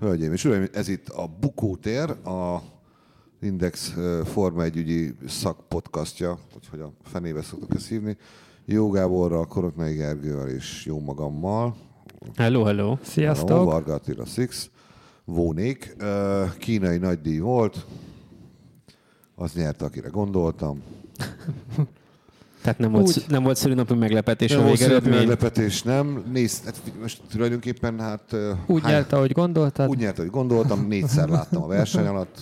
Hölgyeim és uraim, ez itt a Bukótér, a Index Forma 1 ügyi szakpodcastja, hogy a fenébe szoktuk ezt hívni. Jó Gáborral, Koroknai Gergővel és jó magammal. Hello, hello. Sziasztok! Hello, Varga Attila Six. Vónék. Kínai nagydíj volt. Az nyerte, akire gondoltam. Tehát nem volt, Úgy. nem volt szülinapi meglepetés Nem a végeredmény. meglepetés, nem. Nézd, hát most tulajdonképpen hát... Úgy hány- nyert, ahogy gondoltad. Úgy nyert, hogy gondoltam, négyszer láttam a verseny alatt.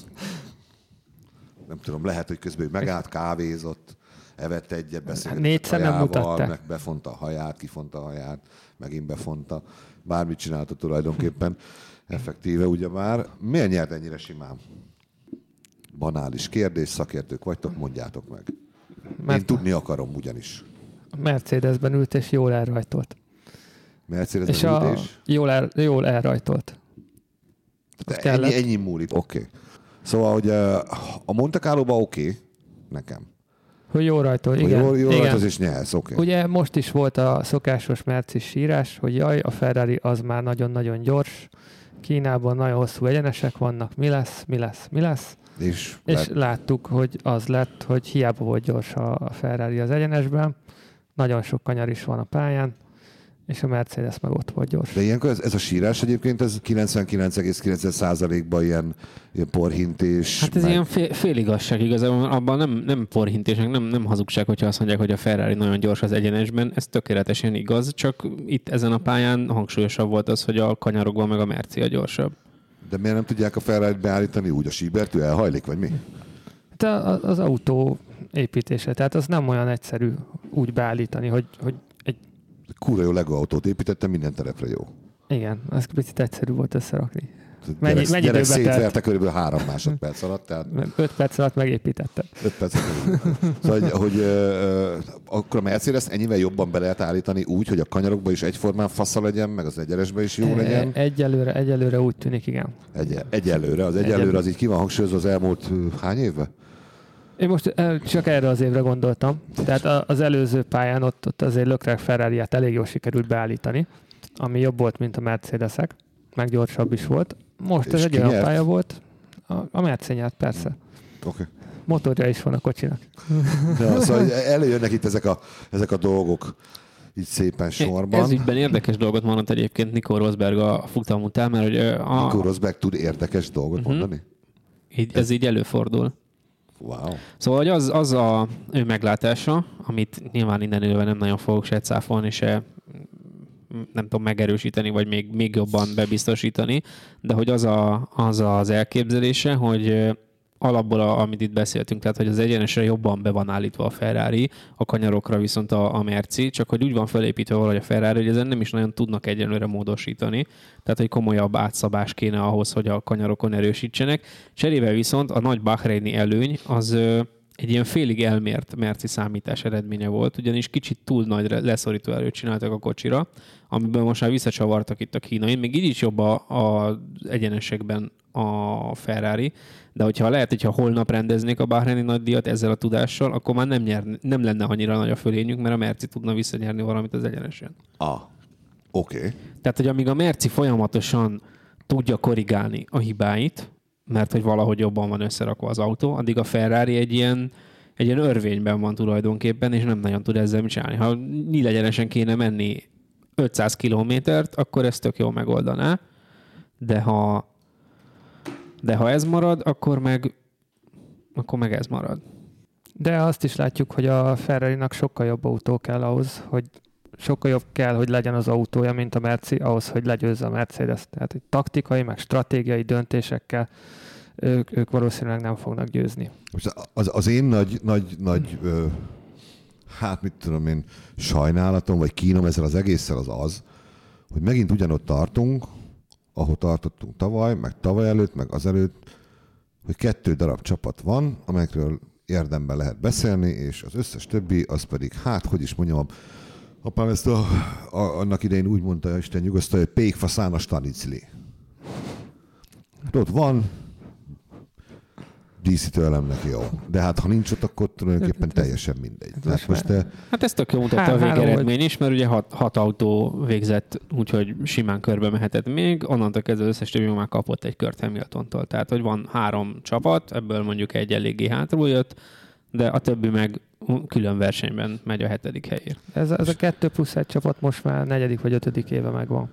Nem tudom, lehet, hogy közben megállt, kávézott, evett egyet, beszélgetett négyszer a nem hajával, mutatta. meg befonta a haját, kifonta a haját, megint befonta. Bármit csinálta tulajdonképpen. Effektíve ugye már. Miért nyert ennyire simán? Banális kérdés, szakértők vagytok, mondjátok meg. Én Mert tudni akarom ugyanis. a Mercedesben ült és jól elrajtolt. Mercedes és a, ütés? jól, el, jól elrajtolt. De ennyi, ennyi múlik, oké. Okay. Szóval, hogy a Monte Carlo-ba oké, okay, nekem. Hogy jól rajtol, Hogy igen. jól, jól igen. rajtoz és nyersz, oké. Okay. Ugye most is volt a szokásos mercis sírás, hogy jaj, a Ferrari az már nagyon-nagyon gyors, Kínában nagyon hosszú egyenesek vannak, mi lesz, mi lesz, mi lesz. És, És lett, láttuk, hogy az lett, hogy hiába volt gyors a Ferrari az egyenesben, nagyon sok kanyar is van a pályán, és a Mercedes meg ott volt gyors. de ilyenkor ez, ez a sírás egyébként ez 99,9%-ban ilyen, ilyen porhintés. Hát ez meg- ilyen fél, féligasság igazából, abban nem, nem porhintések, nem, nem hazugság, hogyha azt mondják, hogy a Ferrari nagyon gyors az egyenesben, ez tökéletesen igaz, csak itt ezen a pályán hangsúlyosabb volt az, hogy a kanyarokban meg a Merci a gyorsabb. De miért nem tudják a ferrari beállítani úgy a síbertő elhajlik, vagy mi? Hát az autó építése, tehát az nem olyan egyszerű úgy beállítani, hogy, hogy Kúra jó Lego autót építettem, minden terepre jó. igen, az picit egyszerű volt összerakni. Mennyi- gyerek, mennyi gyerek szétverte körülbelül három másodperc alatt, tehát Öt perc alatt megépítette. öt perc alatt. Szóval, hogy, hogy ö, akkor a Mercedes ennyivel jobban be lehet állítani úgy, hogy a kanyarokban is egyformán fasza legyen, meg az egyenesben is jó legyen. E- Egyelőre, egyelőre úgy tűnik, igen. Egy, egyelőre, az egyelőre az így ki van hangsúlyozva az elmúlt hány évben? Én most csak erre az évre gondoltam. Tehát az előző pályán ott, ott azért Leclerc ferrari elég jól sikerült beállítani, ami jobb volt, mint a Mercedesek, meg gyorsabb is volt. Most És ez egy olyan nyert? pálya volt, a, a Merci nyert, persze. Oké. Okay. Motorja is van a kocsinak. Ja, szóval hogy előjönnek itt ezek a, ezek a dolgok így szépen sorban. Ez ügyben érdekes dolgot mondott egyébként Nico Rosberg a futam után, mert hogy a, Mikor Rosberg tud érdekes dolgot Mhm. mondani? így, ez így előfordul. Wow. Szóval hogy az, az a ő meglátása, amit nyilván innen ülve nem nagyon fogok se cáfolni, se nem tudom megerősíteni, vagy még, még jobban bebiztosítani, de hogy az, a, az az elképzelése, hogy alapból, a, amit itt beszéltünk, tehát hogy az egyenesre jobban be van állítva a Ferrari, a kanyarokra viszont a, a Merci, csak hogy úgy van felépítve valahogy a Ferrari, hogy ezen nem is nagyon tudnak egyenlőre módosítani, tehát hogy komolyabb átszabás kéne ahhoz, hogy a kanyarokon erősítsenek. Cserébe viszont a nagy Bahreini előny az ö, egy ilyen félig elmért merci számítás eredménye volt, ugyanis kicsit túl nagy leszorító erőt csináltak a kocsira, amiből most már visszacsavartak itt a kínai. Még így is jobb a, a egyenesekben a Ferrari, de hogyha lehet, hogyha holnap rendeznék a Bahreini nagydíjat ezzel a tudással, akkor már nem, nyer, nem lenne annyira nagy a fölényük, mert a Merci tudna visszanyerni valamit az egyenesen. Ah. Oké. Okay. Tehát, hogy amíg a Merci folyamatosan tudja korrigálni a hibáit, mert hogy valahogy jobban van összerakva az autó, addig a Ferrari egy ilyen, egy ilyen örvényben van tulajdonképpen, és nem nagyon tud ezzel mit csinálni. Ha nyílegyenesen kéne menni 500 kilométert, akkor ezt tök jól megoldaná, de ha, de ha ez marad, akkor meg, akkor meg ez marad. De azt is látjuk, hogy a Ferrari-nak sokkal jobb autó kell ahhoz, hogy sokkal jobb kell, hogy legyen az autója, mint a Merci, ahhoz, hogy legyőzze a Mercedes. Tehát egy taktikai, meg stratégiai döntésekkel ők, ők valószínűleg nem fognak győzni. Most az, az én nagy, nagy, nagy ö, hát mit tudom én, sajnálatom, vagy kínom ezzel az egésszel az az, hogy megint ugyanott tartunk, ahol tartottunk tavaly, meg tavaly előtt, meg azelőtt, hogy kettő darab csapat van, amelyekről érdemben lehet beszélni, és az összes többi, az pedig, hát, hogy is mondjam, apám ezt a, a, annak idején úgy mondta, Isten nyugosztalja, hogy pékfaszána stanicli. Hát ott van, díszítő elemnek jó. De hát ha nincs ott, akkor tulajdonképpen teljesen mindegy. Hát most te... Hát ezt tök jó mutatta a végeredmény is, mert ugye hat, hat autó végzett, úgyhogy simán körbe mehetett még, onnantól kezdve az összes többi már kapott egy kört Hamiltontól. Tehát, hogy van három csapat, ebből mondjuk egy eléggé hátul jött, de a többi meg külön versenyben megy a hetedik helyért. Ez, ez a kettő plusz egy csapat most már negyedik vagy ötödik éve megvan.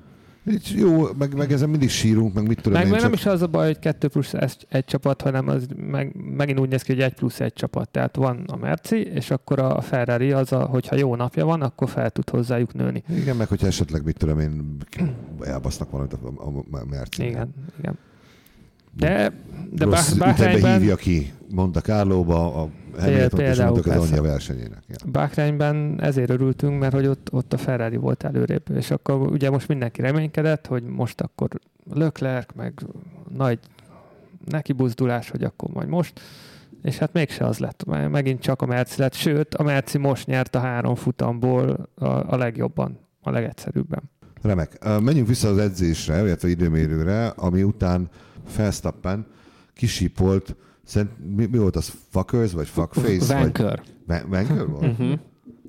Jó, meg, meg ezen mindig sírunk, meg mit tudom Meg, én meg csak... nem is az a baj, hogy kettő plusz egy, csapat, hanem az meg, megint úgy néz ki, hogy egy plusz egy csapat. Tehát van a Merci, és akkor a Ferrari az, a, hogyha jó napja van, akkor fel tud hozzájuk nőni. Igen, meg hogyha esetleg, mit tudom én, elbasznak valamit a, a, a Merci. Igen, igen. De, de Rossz Bahreinben, hívja ki Monte Carlo-ba a Hamilton és mondok az persze. anyja versenyének. Ja. Bahreinben ezért örültünk, mert hogy ott, ott a Ferrari volt előrébb, és akkor ugye most mindenki reménykedett, hogy most akkor Leclerc, meg nagy neki buzdulás, hogy akkor majd most, és hát mégse az lett, mert megint csak a Merci lett, sőt, a Merci most nyert a három futamból a, a legjobban, a legegyszerűbben. Remek. Menjünk vissza az edzésre, illetve időmérőre, ami után Verstappen kisípolt, szerint, mi, mi volt az? Fuckers, vagy fuckface? vagy Vanker. Va- Vanker volt? Uh-huh.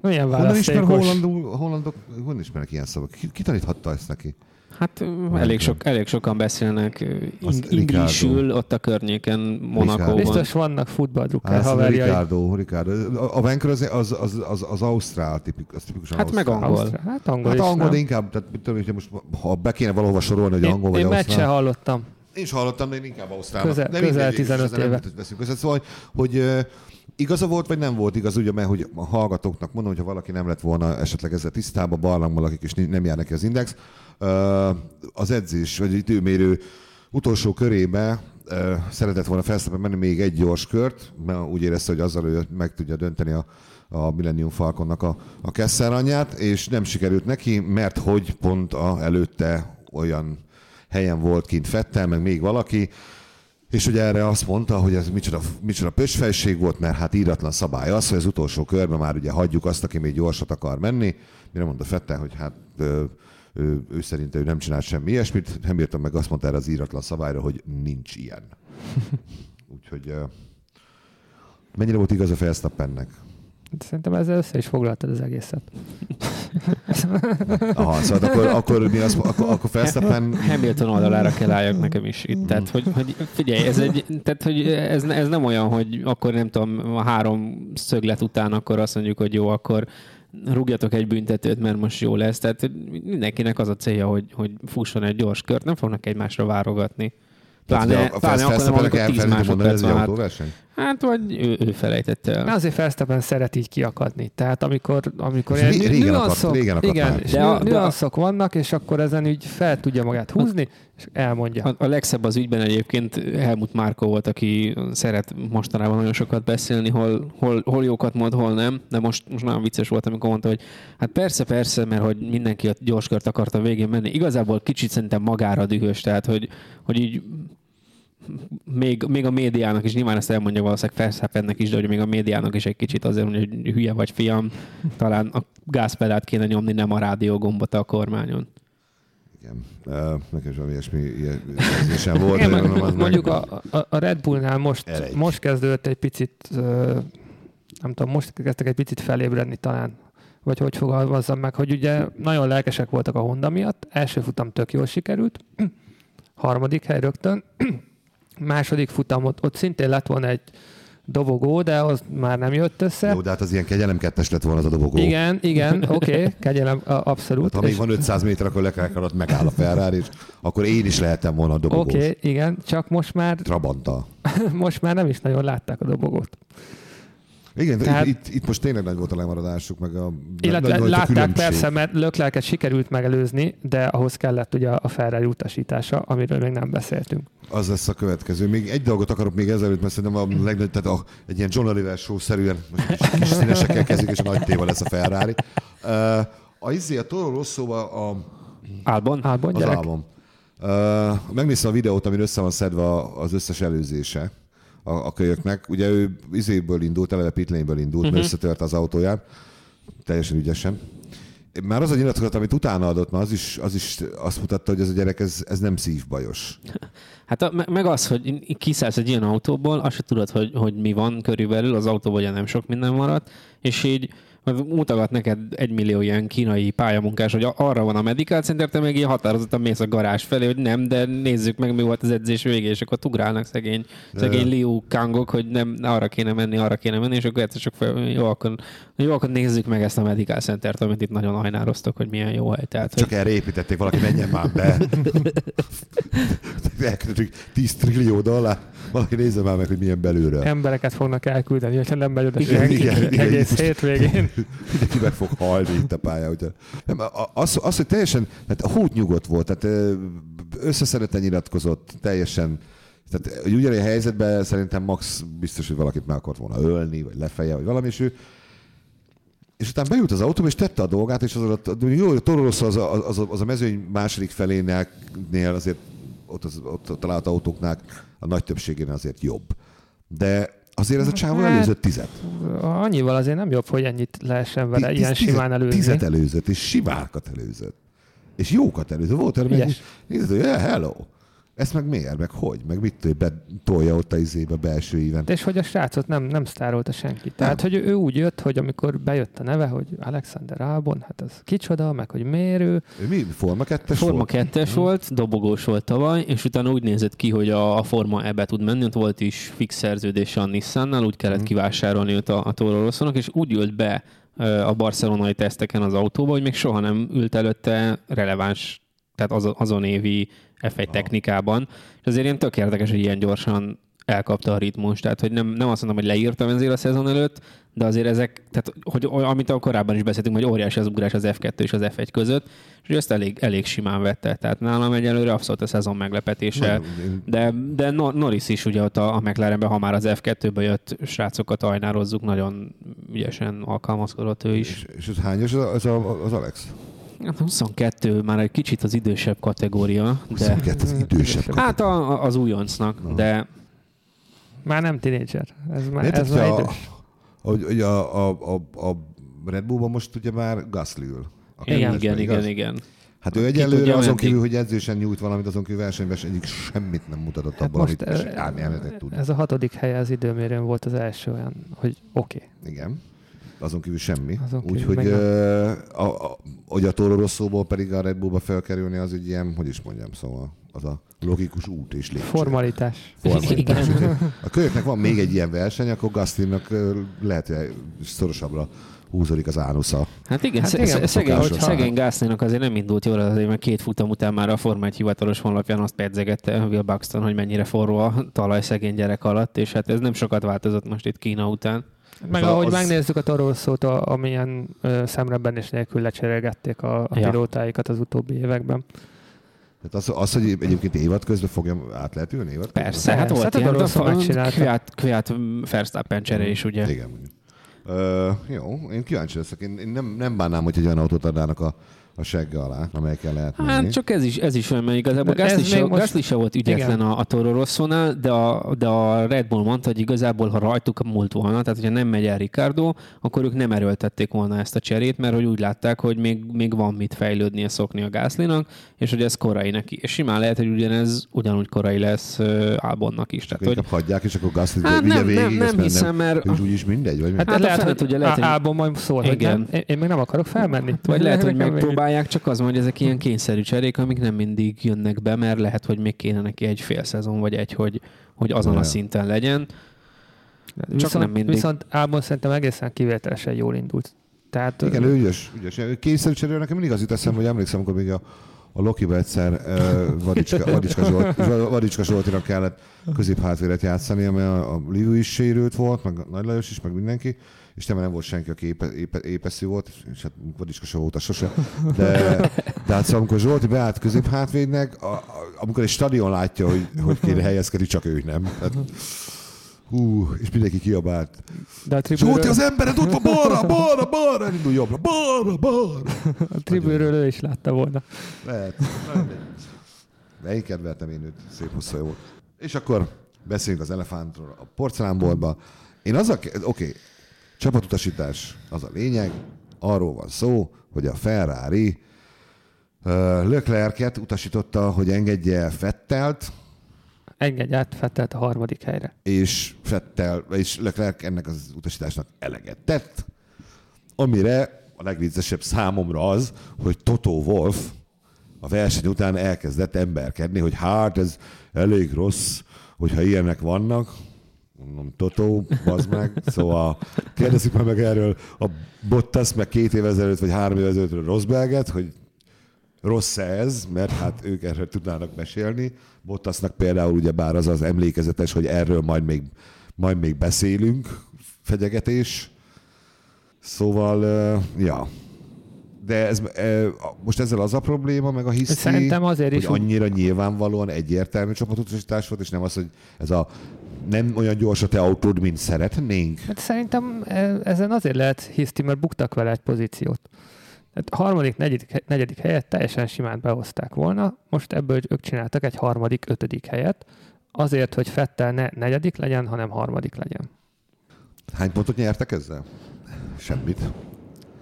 Milyen Honnan ismer hollandul, hollandok, honnan ismernek ilyen szavak? Ki, ki taníthatta ezt neki? Hát elég, sok, elég sokan beszélnek ing- inglisül ott a környéken, Monakóban. Biztos vannak futballdrukker haverjai. Ricardo, Ricardo. A, Vanker az, az, az, az, az Ausztrál, tipik, az tipikusan Hát meg Ausztrál. angol. Ausztrál. Hát angol Hát is, angol, nem? de inkább, tehát mit tudom, hogy most, ha be kéne valahova sorolni, hogy Én, angol vagy én meccse Ausztrál. hallottam. Én is hallottam, de én inkább Ausztrál. Közel- de közel mindegy, és 15 ezzel nem éve. veszünk össze. Szóval, hogy, igaza volt, vagy nem volt igaz, ugye, mert hogy a hallgatóknak mondom, hogyha valaki nem lett volna esetleg ezzel tisztában, barlangban lakik, és nem jár neki az index, az edzés, vagy időmérő utolsó körébe szeretett volna felszépen menni még egy gyors kört, mert úgy érezte, hogy azzal ő meg tudja dönteni a, a Millennium Falconnak a, a Kessel anyját, és nem sikerült neki, mert hogy pont a előtte olyan helyen volt kint Fettel, meg még valaki, és hogy erre azt mondta, hogy ez micsoda, micsoda pösfejség volt, mert hát íratlan szabály az, hogy az utolsó körben már ugye hagyjuk azt, aki még gyorsat akar menni. Mire mondta Fettel, hogy hát ő, ő, ő szerint ő nem csinált semmi ilyesmit. Hamilton meg azt mondta erre az íratlan szabályra, hogy nincs ilyen. Úgyhogy mennyire volt igaz a Verstappennek? Szerintem ezzel össze is foglaltad az egészet. Aha, szóval akkor, akkor, mi az, akkor, akkor Verstappen Hamilton oldalára kell álljak nekem is itt. Tehát, hogy, hogy figyelj, ez, egy, tehát, hogy ez, ez nem olyan, hogy akkor nem tudom, a három szöglet után akkor azt mondjuk, hogy jó, akkor rúgjatok egy büntetőt, mert most jó lesz. Tehát mindenkinek az a célja, hogy, hogy fusson egy gyors kört, nem fognak egymásra várogatni. Pláne, a pláne akkor nem, amikor 10 elfelejtett mondani, másodperc van. Hát, autóverseny? hát, vagy ő, ő felejtette el. De azért Verstappen szeret így kiakadni. Tehát amikor, amikor ilyen ré- régen nüanszok, akadt- régen akadt igen, már. és De a- nüanszok vannak, és akkor ezen így fel tudja magát húzni, és elmondja. A, a legszebb az ügyben egyébként Helmut Márkó volt, aki szeret mostanában nagyon sokat beszélni, hol, hol, hol jókat mond, hol nem, de most, most nagyon vicces volt, amikor mondta, hogy hát persze, persze, mert hogy mindenki a gyorskört akarta végén menni. Igazából kicsit szerintem magára dühös, tehát hogy, hogy így még, még a médiának is, nyilván ezt elmondja valószínűleg Verstappennek is, de hogy még a médiának is egy kicsit azért hogy hülye vagy fiam, talán a gázpedát kéne nyomni, nem a rádiógombot a kormányon. Igen. Uh, nekem is valami ilyesmi érzésem volt. Igen, mondom, az mondjuk meg- a, a, Red Bullnál most, most kezdődött egy picit, ö, nem tudom, most kezdtek egy picit felébredni talán, vagy hogy fogalmazzam meg, hogy ugye nagyon lelkesek voltak a Honda miatt, első futam tök jól sikerült, harmadik hely rögtön, második futam ott, szintén lett volna egy dobogó, de az már nem jött össze. Jó, de hát az ilyen kegyelem kettes lett volna az a dobogó. Igen, igen, oké, okay, kegyelem, abszolút. Hát, ha még van 500 méter, akkor Leclerc alatt megáll a Ferrari, és akkor én is lehetem volna a dobogós. Oké, okay, igen, csak most már, Trabanta. most már nem is nagyon látták a dobogót. Igen, Tehát- itt, itt, most tényleg nagy volt a lemaradásuk, meg a Illetve nagy volt a látták különbség. persze, mert Löklerket sikerült megelőzni, de ahhoz kellett ugye a Ferrari utasítása, amiről még nem beszéltünk. Az lesz a következő. Még egy dolgot akarok még ezelőtt, mert szerintem a legnagyobb, tehát a, egy ilyen John Oliver show-szerűen, most kis, kis színesekkel kezdjük, és a nagy téva lesz a Ferrari. Uh, a izé, a Toro Rosso-ba a, Albon? Álban, az gyerek. álbum. Uh, megnéztem a videót, amin össze van szedve az összes előzése a, a kölyöknek. Ugye ő izéből indult, eleve pitlane-ből indult, uh-huh. mert összetört az autóját. Teljesen ügyesen. Már az a nyilatkozat, amit utána adott, már az is, az is azt mutatta, hogy ez a gyerek, ez, ez nem szívbajos. Hát a, me- meg az, hogy kiszállsz egy ilyen autóból, azt se tudod, hogy, hogy mi van körülbelül, az autóban ugye nem sok minden maradt, és így mutogat neked egy millió ilyen kínai pályamunkás, hogy arra van a Medical Center, te meg ilyen határozottan mész a garázs felé, hogy nem, de nézzük meg, mi volt az edzés végé, és akkor ugrálnak szegény, szegény Liu Kangok, hogy nem, arra kéne menni, arra kéne menni, és akkor egyszer csak fel, jó, akkor, jó, akkor nézzük meg ezt a Medical Center-t, amit itt nagyon ajnároztok, hogy milyen jó hely. Tehát, Csak hogy... erre építették, valaki menjen már be. Elküldtük 10 trillió dollár, valaki nézze már meg, hogy milyen belülről. Embereket fognak elküldeni, hogyha nem megy oda Igen, senki igen, igen, egész hétvégén. Mindenki meg fog halni itt a pályán. Ugye. Nem, a- az, az, hogy teljesen, hát a hút nyugodt volt, tehát ö, összeszedetlen nyilatkozott, teljesen, tehát hogy ugyanilyen helyzetben szerintem Max biztos, hogy valakit meg akart volna ölni, vagy lefeje, vagy valami, és ő és utána bejut az autóba, és tette a dolgát, és az alatt, jó, a Toro Rosso az a, az, a, az a mezőny második felénél azért ott, az, ott a talált autóknál a nagy többségén azért jobb. De azért ez a csávó Hát, előzött tizet. Annyival azért nem jobb, hogy ennyit lehessen vele Tíz- ilyen simán előzni. Tizet előzött, és simákat előzött. És jókat előzött. Volt Ügyes. hogy nézd, hogy yeah, hello. Ezt meg miért, meg hogy, meg mit tudja, betolja ott a izébe a belső íven. És hogy a srácot nem, nem sztárolta senki. Tehát, hogy ő úgy jött, hogy amikor bejött a neve, hogy Alexander Albon, hát az kicsoda, meg hogy miért ő. Mi? Forma 2 Forma volt? 2 volt, dobogós volt tavaly, és utána úgy nézett ki, hogy a, a Forma ebbe tud menni, ott volt is fix szerződése a Nissannal, úgy kellett kivásárolni őt a, a Toro és úgy ült be a barcelonai teszteken az autóba, hogy még soha nem ült előtte releváns, tehát az, azon évi F1 technikában. És azért ilyen tök érdekes, hogy ilyen gyorsan elkapta a ritmus, tehát hogy nem, nem azt mondom, hogy leírtam ezért a szezon előtt, de azért ezek, tehát hogy amit a korábban is beszéltünk, hogy óriási az ugrás az F2 és az F1 között, és ezt elég, elég simán vette. Tehát nálam egyelőre abszolút a szezon meglepetése. Én- De, de Nor- Norris is ugye ott a, a McLarenben, ha már az F2-be jött srácokat ajnározzuk, nagyon ügyesen alkalmazkodott ő is. És, és ez hányos az, az, az Alex? Hát 22 már egy kicsit az idősebb kategória, de 22 az idősebb. hát a, a- az újoncnak, de Már nem tinédzser. Ez már, Érted, ez már a, idős. hogy a, a, a, a Red Bullban most ugye már Gasly ül. Igen, igen, igen, igen. Hát ő egyelőre azon kívül, hogy edzésen nyújt valamit, azon kívül versenyben se egyik semmit nem mutatott Hát abban, most amit elmehetett tudni. ez a hatodik helye az időmérőn volt az első olyan, hogy oké. Okay. Igen. Azon kívül semmi. Úgyhogy meg a, a, hogy a Toro Rosszóból pedig a Red Bullba felkerülni, az egy ilyen, hogy is mondjam, szóval az a logikus út és lépcső. Formalitás. Formalitás. A kölyöknek van még egy ilyen verseny, akkor Gaslynak ö, lehet, hogy szorosabbra húzódik az ánusza. Hát igen, Hát igen, igen szegény, szokásos. szegény Gásznénak azért nem indult jól, azért mert két futam után már a Forma 1 hivatalos honlapján azt pedzegette Will Buxton, hogy mennyire forró a talaj szegény gyerek alatt, és hát ez nem sokat változott most itt Kína után. Meg Szóval ahogy az- megnézzük a Torosszót, amilyen ö, szemrebben is nélkül lecserélgették a, a Ja. pilótáikat az utóbbi években. Tehát az, az, hogy egyébként évad közben fogja át lehet ülni? Évad közben? Persze, hát volt hát a ilyen, a. Kviat, Kviat Verstappen csere is, ugye? Igen. Ö, jó, én kíváncsi leszek. Én, én nem, nem bánnám, hogy egy olyan autót adnának a, a segge alá, amelyekkel lehet menni. Hát csak ez is, ez is olyan, mert igazából Gasly se, most- Gasly se volt ügyetlen Igen. a, a Toro Rosso-nál, de a, de a Red Bull mondta, hogy igazából, ha rajtuk múlt volna, tehát hogyha nem megy el Ricardo, akkor ők nem erőltették volna ezt a cserét, mert hogy úgy látták, hogy még, még van mit fejlődnie, szokni a Gaslynak, és hogy ez korai neki. És simán lehet, hogy ugyanez ugyanúgy korai lesz uh, Albonnak is. Tehát, hogy, inkább hagyják, és akkor Gasly hát vigye nem, végig, nem, nem már hiszem, mert Úgy, úgyis mindegy, vagy Hát, hát, Hát lehet, fene hogy lehet, hogy- Álban majd szól, hogy Igen. nem, én, én még nem akarok felmenni. Vagy lehet, hogy Nekem megpróbálják, csak az van, hogy ezek ilyen kényszerű cserék, amik nem mindig jönnek be, mert lehet, hogy még kéne neki egy fél szezon, vagy egy, hogy, hogy azon Ja. a szinten legyen. Viszont, nem mindig. Viszont Álban szerintem egészen kivételesen jól indult. Tehát Igen, ő ügyes. ügyes. Kényszerű cserélő, nekem mindig az jut eszembe, hogy emlékszem, amikor még a, a Lokiba egyszer uh, Vadicska, Vadicska, Zsolt, Vadicska Zsoltinak kellett középhátvéret játszani, ami a, a Liu is sérült volt, meg a Nagy Lajos is, meg mindenki, és nem, nem volt senki, aki épe, épe, épeszű volt, és hát Vadicska se volt sose. De, de hát szóval, amikor Zsolti beállt középhátvédnek, a, a, amikor egy stadion látja, hogy, hogy kéne helyezkedni, csak ő nem. Hát, hú, és mindenki kiabált. de a Zsolti, tribűről, az embered ott van balra, balra, balra, indul jobbra, balra, balra. a tribűről ő is látta volna. Lehet. De én kedveltem én őt, szép hosszú jó. És akkor beszéljünk az elefántról a porcelánboltba. Én az a, oké, okay, csapatutasítás az a lényeg, arról van szó, hogy a Ferrari uh, Leclerc-et utasította, hogy engedje el Fettelt, engedj át Fettelt a harmadik helyre. és Fettel, és Leclerc ennek az utasításnak eleget tett, amire a legviccesebb számomra az, hogy Toto Wolf a verseny után elkezdett emberkedni, hogy hát ez elég rossz, hogyha ilyenek vannak. Mondom, Toto, bazd meg. Szóval kérdezzük már meg erről a Bottas, meg két év ezelőtt, vagy három év ezelőtt Rosberget, hogy rossz ez, mert hát ők erről tudnának mesélni. Bottasnak például ugye bár az az emlékezetes, hogy erről majd még, majd még beszélünk, fegyegetés. Szóval, ja. De ez, most ezzel az a probléma, meg a hiszti, Szerintem azért hogy is úgy- annyira nyilvánvalóan egyértelmű csapatutasítás volt, és nem az, hogy ez a nem olyan gyors a te autód, mint szeretnénk. Hát szerintem e- ezen azért lehet hiszti, mert buktak vele egy pozíciót. Tehát a harmadik, negyedik, negyedik helyet teljesen simán behozták volna, most ebből ők csináltak egy harmadik, ötödik helyet, azért, hogy Fettel ne negyedik legyen, hanem harmadik legyen. Hány pontot nyertek ezzel? Semmit.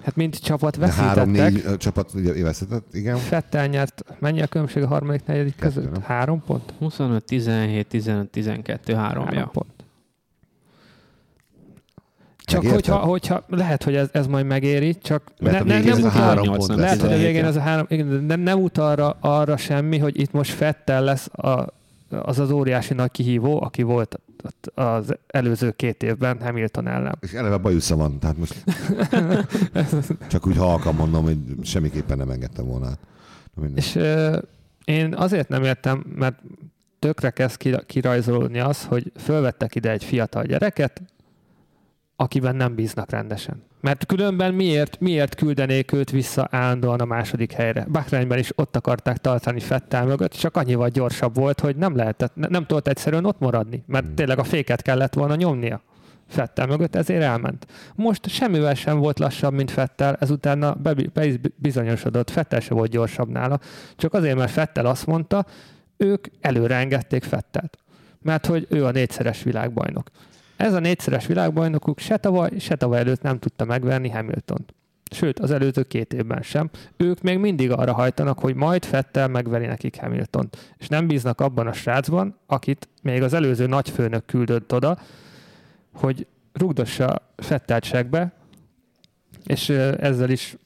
Hát mint csapat három-négy veszítettek, ö, csapat ugye veszített, igen. Fettel nyert, mennyi a különbség a harmadik, negyedik között? nem? Három pont? 25, 17, 15, 12, 3 Három ja. pont. Csak hogyha, hogyha, lehet, hogy ez, ez majd megéri, csak ne, végén nem utal- három pont nem lesz. Lehet, hogy a 17, végén ez a három, igen, de nem ut arra, arra semmi, hogy itt most Fettel lesz a, az az óriási nagy kihívó, aki volt az előző két évben Hamilton ellen. És eleve bajusza van, tehát most csak úgy halkan mondom, hogy semmiképpen nem engedtem volna mindegy. És ö, én azért nem értem, mert tökre kezd kira- kirajzolódni az, hogy fölvettek ide egy fiatal gyereket, akiben nem bíznak rendesen. Mert különben miért, miért küldenék őt vissza állandóan a második helyre? Bahreinben is ott akarták tartani Fettel mögött, csak annyival gyorsabb volt, hogy nem lehetett, ne- nem tudott egyszerűen ott maradni, mert tényleg a féket kellett volna nyomnia. Fettel mögött, ezért elment. Most semmivel sem volt lassabb, mint Fettel, ezután be, be is bizonyosodott, Fettel se volt gyorsabb nála, csak azért, mert Fettel azt mondta, ők előre engedték Fettelt, mert hogy ő a négyszeres világbajnok. Ez a négyszeres világbajnokuk se tavaly, se tavaly előtt nem tudta megverni Hamiltont. Sőt, az előző két évben sem. Ők még mindig arra hajtanak, hogy majd Fettel megveri nekik Hamiltont. És nem bíznak abban a srácban, akit még az előző nagyfőnök küldött oda, hogy rugdossa Fettelt segbe, és ezzel is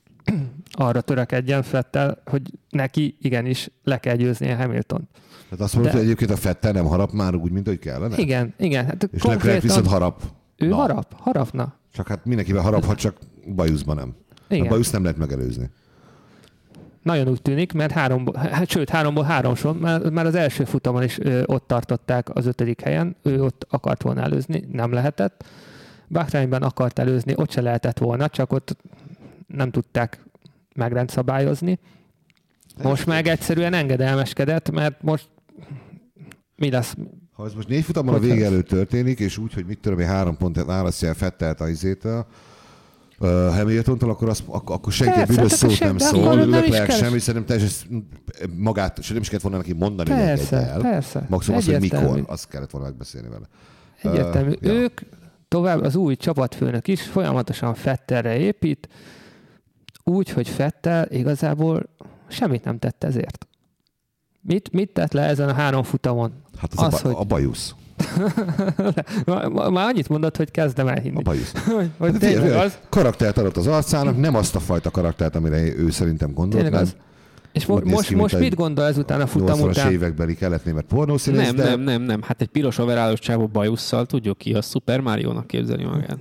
arra törekedjen Fettel, hogy neki igenis le kell győznie Hamilton. Tehát azt mondod, De- hogy egyébként a Fettel nem harap már úgy, mint hogy kellene? Igen, igen. Hát És Leclerc viszont harap. ő Na. harap, harapna. Csak hát mindenkivel haraphat, csak bajuszban nem. A Igen. bajusz nem lehet megelőzni. Nagyon úgy tűnik, mert háromból, hát, sőt, háromból három son, már, már az első futamon is ö, ott tartották az ötödik helyen, ő ott akart volna előzni, nem lehetett. Bahreinben akart előzni, ott se lehetett volna, csak ott nem tudták megrendszabályozni. Most meg egyszerűen engedelmeskedett, mert most mi lesz? Ha ez most négy futamon a vége előtt történik, és úgy, hogy mit tudom én, három pont választja el Fettelt a izétől, uh, Hamiltontól, akkor, az, ak- akkor senki Persze, büdös hát szót nem szól, Leclerc kell. sem, és szerintem teljesen magát, se nem is kellett volna neki mondani, hogy Persze, el. persze. Maximum az, hogy mikor, azt kellett volna megbeszélni vele. Egyértelmű. Ö, ja. Ők tovább, az új csapatfőnök is folyamatosan Fettelre épít, úgy, hogy Fettel igazából semmit nem tett ezért. Mit, mit tett le ezen a három futamon? Hát az, Az, a, ba- hogy- a bajusz. Már, annyit mondott, hogy kezdem elhinni. A bajusz. Hogy, hogy Hát tényleg tényleg, az. Karaktert adott az arcának, nem azt a fajta karaktert, amire ő szerintem gondolt. Tényleg az. És mo- most, ki, most mit gondol ezután a futam 80-as után? évekbeli kelet-német pornószínész, Nem, de nem, nem, nem. Hát egy piros overálos csávó bajusszal tudjuk ki, a Super Mario-nak képzeli magát.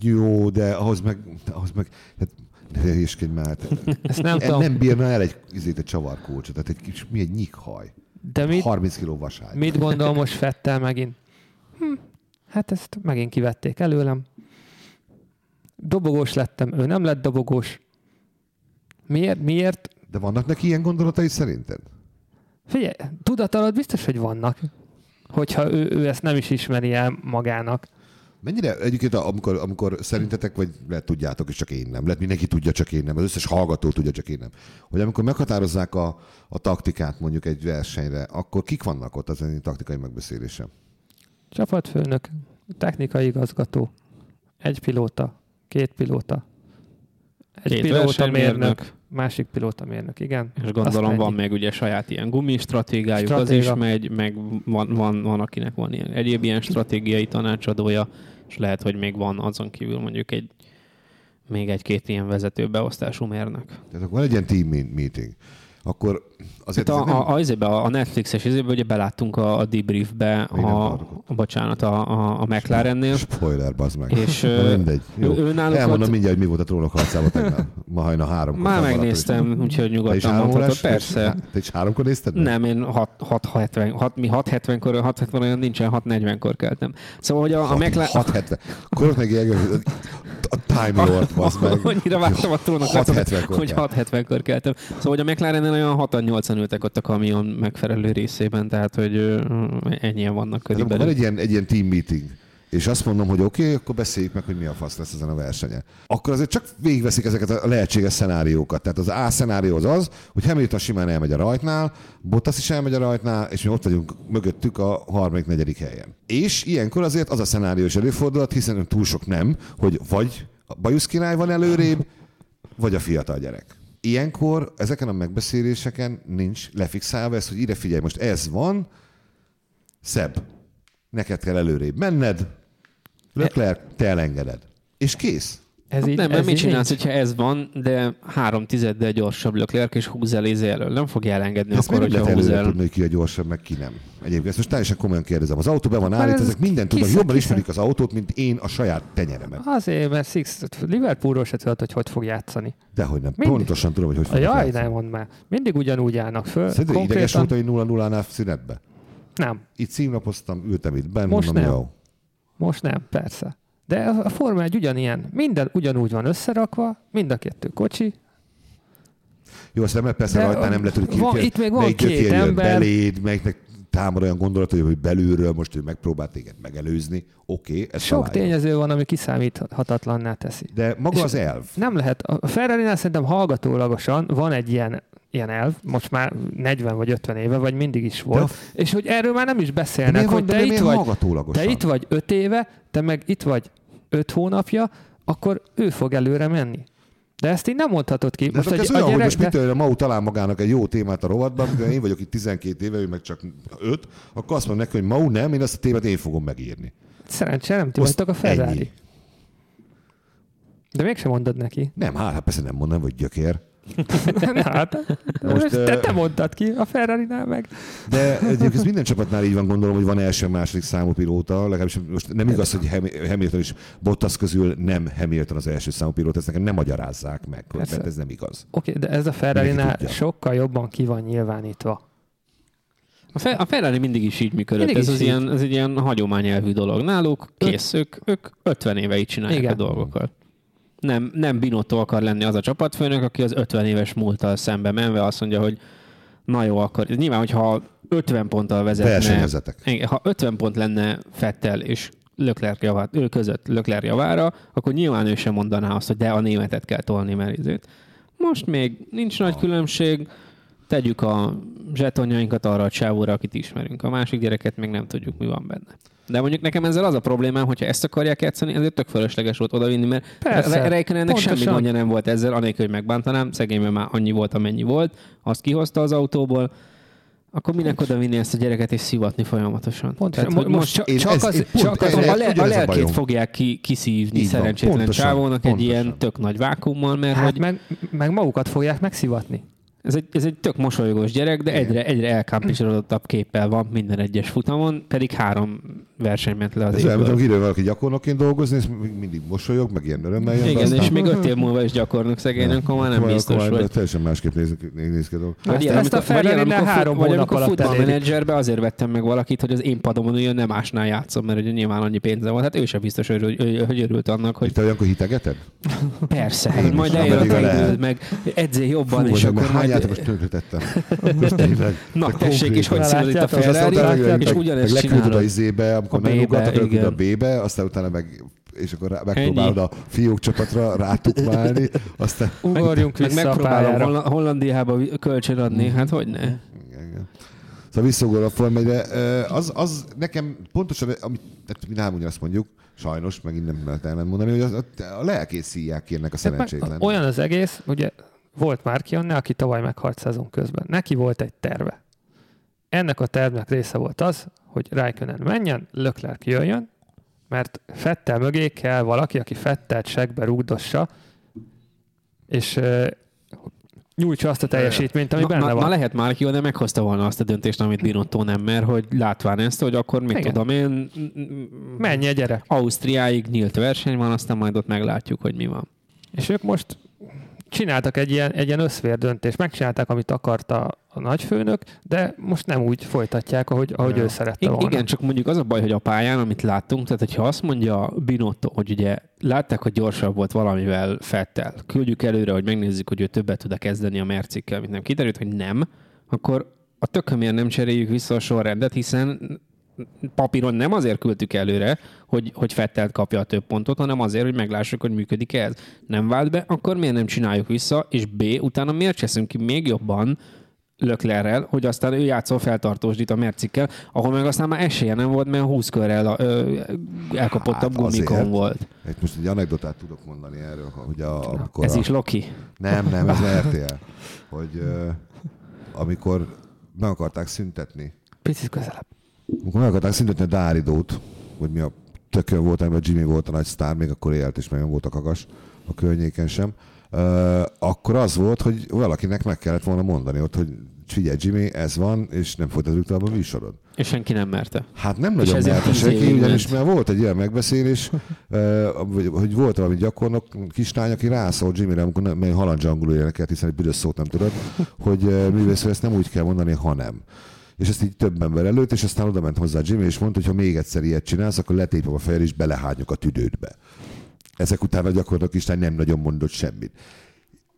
jó, de ahhoz meg, ahhoz meg hát, ne hülyéskedj már. hát Ezt nem nem, tudom. nem bírna el egy, izét, egy csavarkócsot, tehát egy kis, mi egy nyikhaj. De mit, 30 kiló vaságy. mit gondol most Fettel megint? Hm, hát ezt megint kivették előlem. Dobogós lettem, ő nem lett dobogós. Miért? Miért? De vannak neki ilyen gondolatai szerinted? Figyelj, tudat alatt biztos, hogy vannak. Hogyha ő, ő ezt nem is ismeri el magának. Mennyire egyébként, amikor, amikor szerintetek, vagy lehet tudjátok, és csak én nem, lehet mindenki tudja, csak én nem, az összes hallgató tudja, csak én nem, hogy amikor meghatározzák a, a taktikát mondjuk egy versenyre, akkor kik vannak ott az egy taktikai megbeszélésen? Csapatfőnök, technikai igazgató, egy pilóta, két pilóta, egy Két pilóta mérnök, másik pilóta mérnök, igen. És gondolom van még ugye saját ilyen gumi stratégiájuk, Stratéga. az is megy, meg van, van, van, akinek van ilyen egyéb ilyen stratégiai tanácsadója, és lehet, hogy még van azon kívül mondjuk egy még egy-két ilyen vezetőbeosztású mérnök. Tehát akkor ilyen team meeting. Akkor azért a, nem... a, a, a Netflixes izébe ugye beláttunk a, a debriefbe, a, a, bocsánat, a, a, a McLarennél. Spoiler, bazd meg. És Na, mindegy. Jó. Ő, náluk Elmondom ott... mindjárt, hogy mi volt a trónok harcában tegnap. Ma hajna három. Már megnéztem, úgyhogy nyugodtan mondhatod. Persze. Te is háromkor nézted? Meg? Nem, én 6.70, 6, mi 6.70-kor, 6.70 olyan nincsen, 6.40-kor keltem. Szóval, hogy a, a McLaren... 6.70. Akkor meg a Time Lord, bazd meg. Annyira vártam a trónok, hogy 6.70-kor keltem. Szóval, hogy a McLaren olyan 6-8-an ültek ott a kamion megfelelő részében, tehát hogy ennyien vannak körülbelül. Van egy ilyen, egy ilyen team meeting, és azt mondom, hogy oké, okay, akkor beszéljük meg, hogy mi a fasz lesz ezen a versenye. Akkor azért csak végigveszik ezeket a lehetséges szenáriókat. Tehát az A szenárió az az, hogy Hamilton simán elmegy a rajtnál, Bottas is elmegy a rajtnál, és mi ott vagyunk mögöttük a harmadik, negyedik helyen. És ilyenkor azért az a szenárió is előfordulhat, hiszen túl sok nem, hogy vagy a bajusz király van előrébb, vagy a fiatal gyerek ilyenkor ezeken a megbeszéléseken nincs lefixálva ez, hogy ide figyelj, most ez van, szebb. Neked kell előrébb menned, Leclerc, te elengeded. És kész. Ez hát így, nem, ez mit csinálsz, nincs? hogyha ez van, de három tizeddel gyorsabb Leclerc és húz el elől. Nem fogja elengedni ezt akkor, hogyha húz el. tudni, hogy ki a gyorsabb, meg ki nem. Egyébként ezt most teljesen komolyan kérdezem. Az autó be van állítva, ezek mindent tudnak. Jobban ismerik az autót, mint én a saját tenyeremet. Azért, mert Six, Liverpoolról se tudod, hogy hogy fog játszani. Dehogy nem. Mindig. Pontosan tudom, hogy hogy fog Jaj, nem mondd már. Mindig ugyanúgy állnak föl. Szerinted konkrétan... ideges volt, hogy 0 0 nál szünetbe? Nem. Itt címlapoztam, ültem itt benn, Most mondom, nem. jó. Most nem, persze. De a Forma 1 ugyanilyen. Minden ugyanúgy van összerakva, mind a kettő kocsi. Jó, azt nem persze rajta nem lehet, hogy van, itt még van két ember. Beléd, melyiknek támad olyan gondolat, hogy belülről most ő megpróbált téged megelőzni. Oké, okay, ez Sok találja. tényező van, ami kiszámíthatatlanná teszi. De maga És az elv. Nem lehet. A ferrari szerintem hallgatólagosan van egy ilyen ilyen elv, most már 40 vagy 50 éve, vagy mindig is volt, a... és hogy erről már nem is beszélnek, hogy te itt, vagy, te itt vagy 5 éve, te meg itt vagy 5 hónapja, akkor ő fog előre menni. De ezt így nem mondhatod ki. De most ez olyan, hogy most mit a Mau talál magának egy jó témát a rovatban, amikor én vagyok itt 12 éve, ő meg csak 5, akkor azt mondom neki, hogy Mau nem, én ezt a témát én fogom megírni. Szerencsére nem ti a Ferrari. Ennyi. De mégsem mondod neki. Nem, hát, hát persze nem mondom, hogy gyökér. Hát, most, te, te mondtad ki a ferrari meg. De egyébként minden csapatnál így van, gondolom, hogy van első, második számú pilóta, legalábbis most nem igaz, hogy Hamilton is Bottas közül nem Hamilton az első számú pilóta, ezt nekem nem magyarázzák meg, Persze. mert ez nem igaz. Oké, okay, de ez a ferrari sokkal jobban ki van nyilvánítva. A, Fe- a Ferrari mindig is így működött. Mindig ez, az ilyen, ez egy ilyen hagyományelvű dolog. Náluk kész, ők, ők 50 éve így csinálják Igen. a dolgokat nem, nem Binotto akar lenni az a csapatfőnök, aki az 50 éves múlttal szembe menve azt mondja, hogy na jó, akkor nyilván, hogyha 50 ponttal vezetne, ha 50 pont lenne Fettel és Leclerc javát, ő között Leclerc javára, akkor nyilván ő sem mondaná azt, hogy de a németet kell tolni, mert ezért. Most még nincs nagy különbség, tegyük a zsetonjainkat arra a csávóra, akit ismerünk. A másik gyereket még nem tudjuk, mi van benne. De mondjuk nekem ezzel az a problémám, hogyha ezt akarják játszani, ezért tök fölösleges volt odavinni, mert Reikönennek semmi gondja nem volt ezzel, anélkül, hogy megbántanám, szegényben már annyi volt, amennyi volt, azt kihozta az autóból, akkor minek oda vinni ezt a gyereket és szivatni folyamatosan? Pontosan. Tehát, most csak, csak, ez, az, csak az, a, le, a lelkét a fogják ki, kiszívni Így szerencsétlen pontosan, csávónak pontosan. egy ilyen tök nagy vákummal, mert hát hogy... meg, meg magukat fogják megszivatni. Ez egy, ez egy tök mosolygós gyerek, de egyre, egyre elkámpisodottabb képpel van minden egyes futamon, pedig három verseny ment le az Ez olyan, amikor valaki gyakornokként dolgozni, és mindig mosolyog, meg ilyen örömmel jön. Igen, aztán... és még öt év múlva is gyakornok szegény, akkor már nem biztos, hogy... Teljesen másképp néz, néz ki a dolog. Ezt, ezt a ferrari három vagy amikor futballmenedzserbe azért vettem meg valakit, hogy az én padomon ő nem másnál játszom, mert ugye nyilván annyi pénze van. Hát ő sem biztos, hogy, hogy, hogy örült annak, hogy... Te olyankor hitegeted? Persze, hogy majd eljön meg edzé jobban, és akkor majd... Játékos tönkretettem. Na, tessék, és hogy szólít a Ferrari, és ugyanezt csinálod. a izébe, amikor megugattak, a B-be, aztán utána meg és akkor megpróbálod a fiúk csapatra rátukmálni, aztán... Ugorjunk meg, vissza megpróbálom a Hollandiába kölcsön adni, hát hogy ne? Igen, igen. Szóval visszaugor a Forma az, az nekem pontosan, amit tehát mi nem azt mondjuk, sajnos, megint nem lehet mondani, hogy az, a lelkész szíják ki ennek a szerencsétlen. Olyan az egész, ugye volt már Kionne, aki tavaly meghalt szezon közben. Neki volt egy terve. Ennek a tervnek része volt az, hogy Raikkonen menjen, Leclerc jöjjön, mert Fettel mögé kell valaki, aki Fettelt segbe rúgdossa, és uh, nyújtsa azt a teljesítményt, ami na, benne na, van. Na lehet már ki, de meghozta volna azt a döntést, amit Binotto nem mer, hogy látván ezt, hogy akkor mit Igen. tudom én, Menj, gyere! Ausztriáig nyílt verseny van, aztán majd ott meglátjuk, hogy mi van. És ők most csináltak egy ilyen, egy ilyen összvér döntést, megcsinálták, amit akarta a nagyfőnök, de most nem úgy folytatják, ahogy, ahogy Ja. ő szerette volna. igen, csak mondjuk az a baj, hogy a pályán, amit láttunk, tehát hogyha azt mondja Binotto, hogy ugye látták, hogy gyorsabb volt valamivel Fettel, küldjük előre, hogy megnézzük, hogy ő többet tud kezdeni a Mercikkel, mint nem kiderült, hogy nem, akkor a tökömért nem cseréljük vissza a sorrendet, hiszen papíron nem azért küldtük előre, hogy, hogy Fettelt kapja a több pontot, hanem azért, hogy meglássuk, hogy működik ez. Nem vált be, akkor miért nem csináljuk vissza, és B, utána miért cseszünk ki még jobban Löklerrel, hogy aztán ő játszol feltartósdít a Mercikkel, ahol meg aztán már esélye nem volt, mert 20 körrel ö, elkapottabb Hát azért. gumikon volt. Egy most egy anekdotát tudok mondani erről, hogy a, amikor Ez a, is Loki. Nem, nem, ez RTL. Hogy uh, amikor meg akarták szüntetni, Picit közelebb. Amikor meg akarták szüntetni a Dáridót, hogy mi a tökön volt, amiben Jimmy volt a nagy sztár, még akkor élt, és meg nem volt a kakas a környéken sem, uh, akkor az volt, hogy valakinek meg kellett volna mondani ott, hogy figyelj Jimmy, ez van, és nem folytatódik tovább a műsorod. És senki nem merte. Hát nem nagyon merte senki, ugyanis mert volt egy ilyen megbeszélés, hogy volt valami gyakornok, kislány, aki rászólt Jimmyre, amikor mert halandzsangoló énekelt, hiszen egy büdös szót nem tudod, hogy eh, művész, ezt nem úgy kell mondani, hanem. És ezt így több ember előtt, és aztán oda ment hozzá Jimmy, és mondta, hogy ha még egyszer ilyet csinálsz, akkor letépem a fejed, és belehányok a tüdődbe. Ezek után a gyakornok kislány nem nagyon mondott semmit.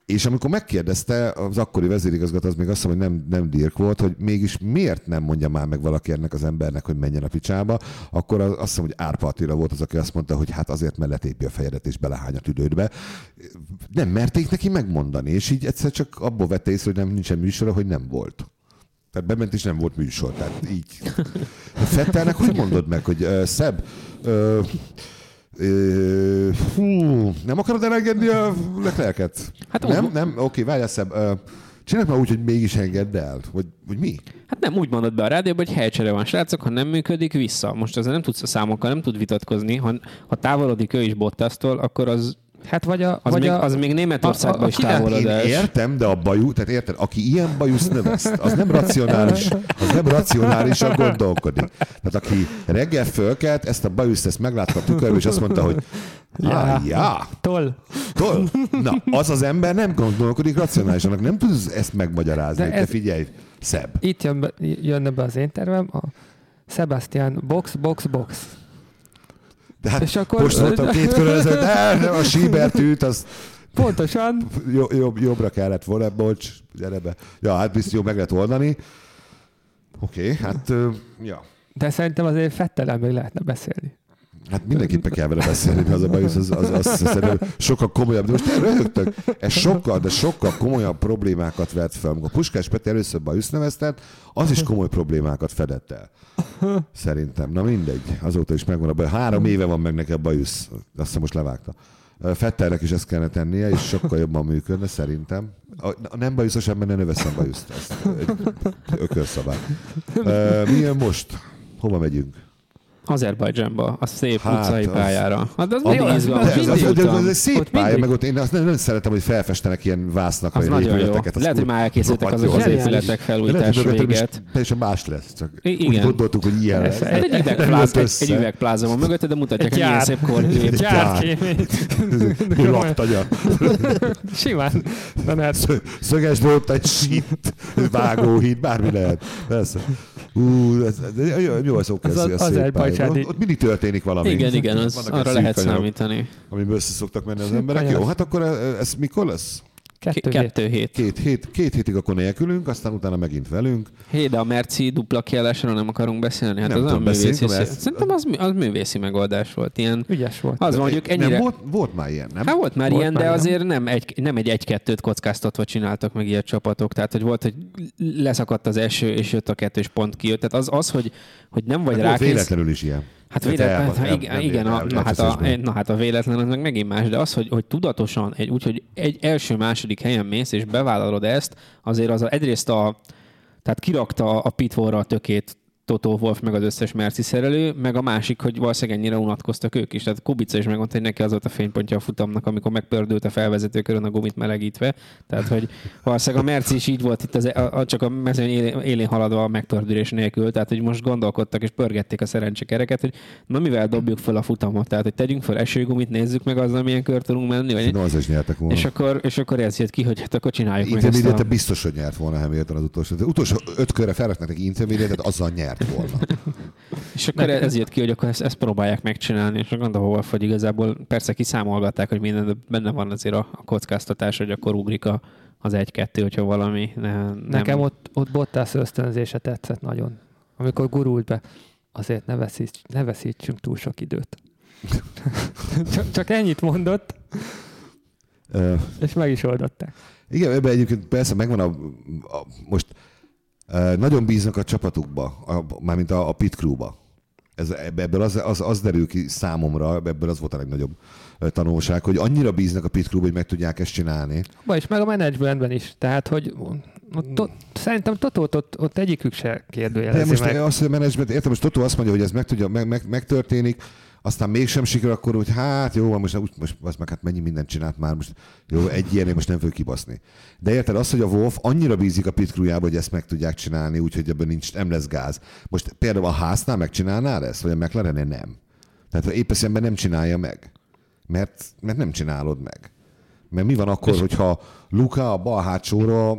És amikor megkérdezte, az akkori vezérigazgató az még azt mondta, hogy nem, nem Dirk volt, hogy mégis miért nem mondja már meg valaki ennek az embernek, hogy menjen a picsába, akkor az- azt hiszem, hogy Árpa Attila volt az, aki azt mondta, hogy hát azért, mert letépi a fejedet és belehány a tüdődbe. Nem merték neki megmondani, és így egyszer csak abból vette észre, hogy nem nincsen műsora, hogy nem volt. Tehát bement és nem volt műsor, tehát így. Fettelnek hogy mondod meg, hogy uh, Szebb, uh, uh, hú, nem akarod elengedni a Leclerc-et? Hát nem, úgy- nem, oké, várjál Szebb. Uh, csinálj már úgy, hogy mégis engedd el. Vagy, vagy mi? Hát nem úgy mondod be a rádióban, hogy helycsere van, srácok, ha nem működik, vissza. Most ezzel nem tudsz a számokkal, nem tud vitatkozni. Ha, ha távolodik ő is Bottasztól, akkor az, Hát vagy a... az, vagy még, a, az még Németországban a- a- is akinek Én távolodás. értem, de a bajú, tehát érted, aki ilyen bajusz növeszt, az nem racionális, az nem racionálisan gondolkodik. Tehát aki reggel fölkelt, ezt a bajuszt, ezt meglátta a tükörbe, és azt mondta, hogy Ja. ja, ja, Toll. Tol. Na, az az ember nem gondolkodik racionálisan, nem tudsz ezt megmagyarázni. De Te ez- figyelj, szebb. Itt jön be, jönne be az én tervem, a Sebastian box, box, box. De hát És akkor- most mondtam két körül ezelőtt, de a síbertűt, az Pontosan. jobb, jobb, jobbra kellett volna, bocs, gyere be. Ja, hát biztos jó meg lehet oldani. Oké, okay, hát, ja. De szerintem azért Fettelel még lehetne beszélni. Hát mindenképpen kell vele beszélni, az a baj, az, az, az, az szerintem sokkal komolyabb. De most röhögtök, ez sokkal, de sokkal komolyabb problémákat vett fel. Amikor Puskás Peti először bajusz neveztet, az is komoly problémákat fedett el. Szerintem. Na mindegy, azóta is megvan a baj. Három éve van meg nekem bajusz. Azt hiszem most levágta. Fettelnek is ezt kellene tennie, és sokkal jobban működne, szerintem. A, nem bajuszos ember ne növeszem bajuszt. Egy ökölszabály. Mi jön most? Hova megyünk? Azerbajdzsánba, a szép Hát, utcai az- pályára. Hát az de ez, az, Mindig de utam. ez egy szép Ott pálya, mindig. meg ott én azt nem, nem szeretem, hogy felfestenek ilyen vásznak, Az vagy nagyon jó. épületeket. Lehet, hogy már elkészültek azok az épületek lehet, felújítás véget. Teljesen más lesz. Csak I- úgy igen. gondoltuk, hogy ilyen lesz. Hát egy, üvegpláza, egy, van mögötte, de mutatják, Egy hogy milyen gyár. szép korkép. Gyárkémény. Laktanya. Simán. Hát, Szö- Szöges volt egy sít, vágóhíd, bármi lehet. Persze. Ú, ez, ez, jó, jó, ez oké, Az ez, az azerbajdzsáni- pálya. Ott, ott mindig történik valami. Igen, igen, az, Vannak arra lehet kanyarok, számítani. Amiben össze szoktak menni az emberek. kanyarok. Jó, hát akkor ez, ez mikor lesz? Kettő, K- hét. Kettő hét. Két, hét, két hétig akkor nélkülünk, aztán utána megint velünk. Hé, de a Merci dupla kiállásról nem akarunk beszélni? Hát Nem az tudom, művészi, mert- Szerintem az, az művészi megoldás volt. Ilyen, Ügyes volt. az van, mondjuk ennyire... Nem, volt, volt már ilyen, nem? Hát volt már Volt ilyen, már de ilyen. azért nem egy, nem egy egy-kettőt kockáztatva csináltak meg ilyet csapatok. Tehát, hogy volt, hogy leszakadt az eső, és jött a kettős pont kijött. Tehát az, az hogy, hogy nem vagy Hát rákész... véletlenül is ilyen. Hát véletlen, hát el- igen, nem igen a, na, hát a, na hát a véletlen az meg megint más, de az, hogy, hogy tudatosan, egy, úgyhogy egy első-második helyen mész, és bevállalod ezt, azért az a, egyrészt a, tehát kirakta a pitvorra a tökét Toto Wolf meg az összes Merci szerelő, meg a másik, hogy valószínűleg ennyire unatkoztak ők is. Tehát Kubica is megmondta, hogy neki az volt a fénypontja a futamnak, amikor megpördült a felvezetőkörön a gumit melegítve. Tehát, hogy valószínűleg a Merci is így volt itt az, a, a, csak a mezőny élén, élén haladva a megpördülés nélkül. Tehát, hogy most gondolkodtak és pörgették a szerencsekereket, hogy na mivel dobjuk fel a futamot. Tehát, hogy tegyünk fel esőgumit, nézzük meg azzal, milyen kör tudunk menni. Vagy, No, az is nyertek volna. és akkor, és akkor ez jött ki, hogy hát akkor csináljuk meg ezt Intermediate a... biztos, hogy nyert volna Hamilton az utolsó. Az utolsó öt körre felraknak neki intermediate azzal nyert volna. És akkor ez jött ki, hogy akkor ezt, ezt próbálják megcsinálni, és gondolom, Wolf, hogy igazából persze kiszámolgatták, hogy minden de benne van azért a, a kockáztatás, hogy akkor ugrik a, az egy-kettő, hogyha valami ne, nem... Nekem ott, ott Bottas ösztönzése tetszett nagyon. Amikor gurult be, azért ne, veszíts, ne veszítsünk túl sok időt. csak, csak ennyit mondott, és meg is oldották. Igen, ebben egyébként persze megvan a, a most nagyon bíznak a csapatukba, a, mármint a, a pit crewba. Ez, ebből az, az, az derül ki számomra, ebből az volt a legnagyobb tanulság, hogy annyira bíznak a pit crewba, hogy meg tudják ezt csinálni. Ba is, meg a menedzsmentben is. Tehát, hogy ott, ott, szerintem Totót ott, ott egyikük se De kérdőjelezi most meg. azt, hogy a menedzsment, értem, most Totó azt mondja, hogy ez meg, tudja, meg, meg, megtörténik, aztán mégsem sikerül, akkor hogy hát jó, most, most, most az meg hát mennyi mindent csinált már, most jó, egy ilyenért most nem fog kibaszni. De érted, az, hogy a Wolf annyira bízik a pit crewjába, hogy ezt meg tudják csinálni, úgyhogy ebben nincs, nem lesz gáz. Most például a háznál megcsinálnál ezt, vagy a mclaren nem? Tehát épp eszemben nem csinálja meg. Mert, mert nem csinálod meg. Mert mi van akkor, hogyha Luka a bal hátsóra